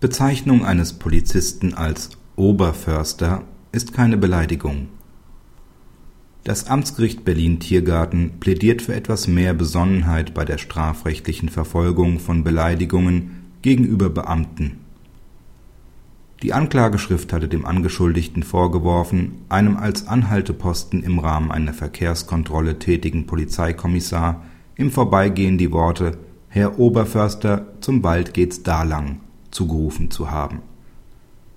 Bezeichnung eines Polizisten als Oberförster ist keine Beleidigung. Das Amtsgericht Berlin-Tiergarten plädiert für etwas mehr Besonnenheit bei der strafrechtlichen Verfolgung von Beleidigungen gegenüber Beamten. Die Anklageschrift hatte dem Angeschuldigten vorgeworfen, einem als Anhalteposten im Rahmen einer Verkehrskontrolle tätigen Polizeikommissar im Vorbeigehen die Worte Herr Oberförster, zum Wald geht's da lang zugerufen zu haben.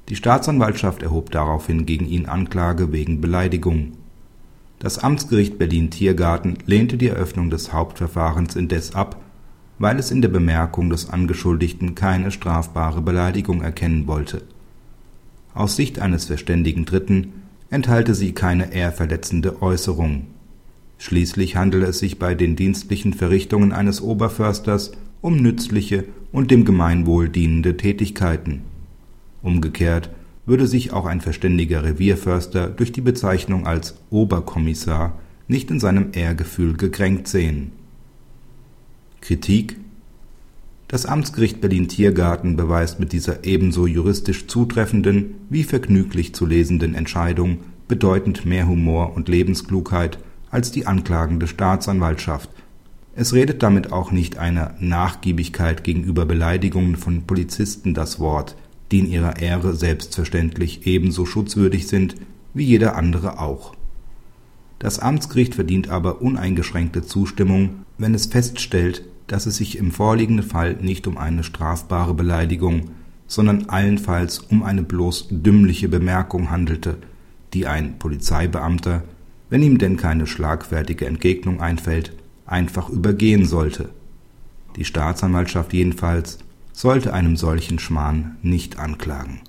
Die Staatsanwaltschaft erhob daraufhin gegen ihn Anklage wegen Beleidigung. Das Amtsgericht Berlin-Tiergarten lehnte die Eröffnung des Hauptverfahrens indes ab, weil es in der Bemerkung des Angeschuldigten keine strafbare Beleidigung erkennen wollte. Aus Sicht eines verständigen Dritten enthalte sie keine ehrverletzende Äußerung. Schließlich handele es sich bei den dienstlichen Verrichtungen eines Oberförsters um nützliche und dem Gemeinwohl dienende Tätigkeiten. Umgekehrt würde sich auch ein verständiger Revierförster durch die Bezeichnung als Oberkommissar nicht in seinem Ehrgefühl gekränkt sehen. Kritik Das Amtsgericht Berlin-Tiergarten beweist mit dieser ebenso juristisch zutreffenden wie vergnüglich zu lesenden Entscheidung bedeutend mehr Humor und Lebensklugheit als die anklagende Staatsanwaltschaft es redet damit auch nicht einer Nachgiebigkeit gegenüber Beleidigungen von Polizisten das Wort, die in ihrer Ehre selbstverständlich ebenso schutzwürdig sind wie jeder andere auch. Das Amtsgericht verdient aber uneingeschränkte Zustimmung, wenn es feststellt, dass es sich im vorliegenden Fall nicht um eine strafbare Beleidigung, sondern allenfalls um eine bloß dümmliche Bemerkung handelte, die ein Polizeibeamter, wenn ihm denn keine schlagfertige Entgegnung einfällt, einfach übergehen sollte. Die Staatsanwaltschaft jedenfalls sollte einem solchen Schmarrn nicht anklagen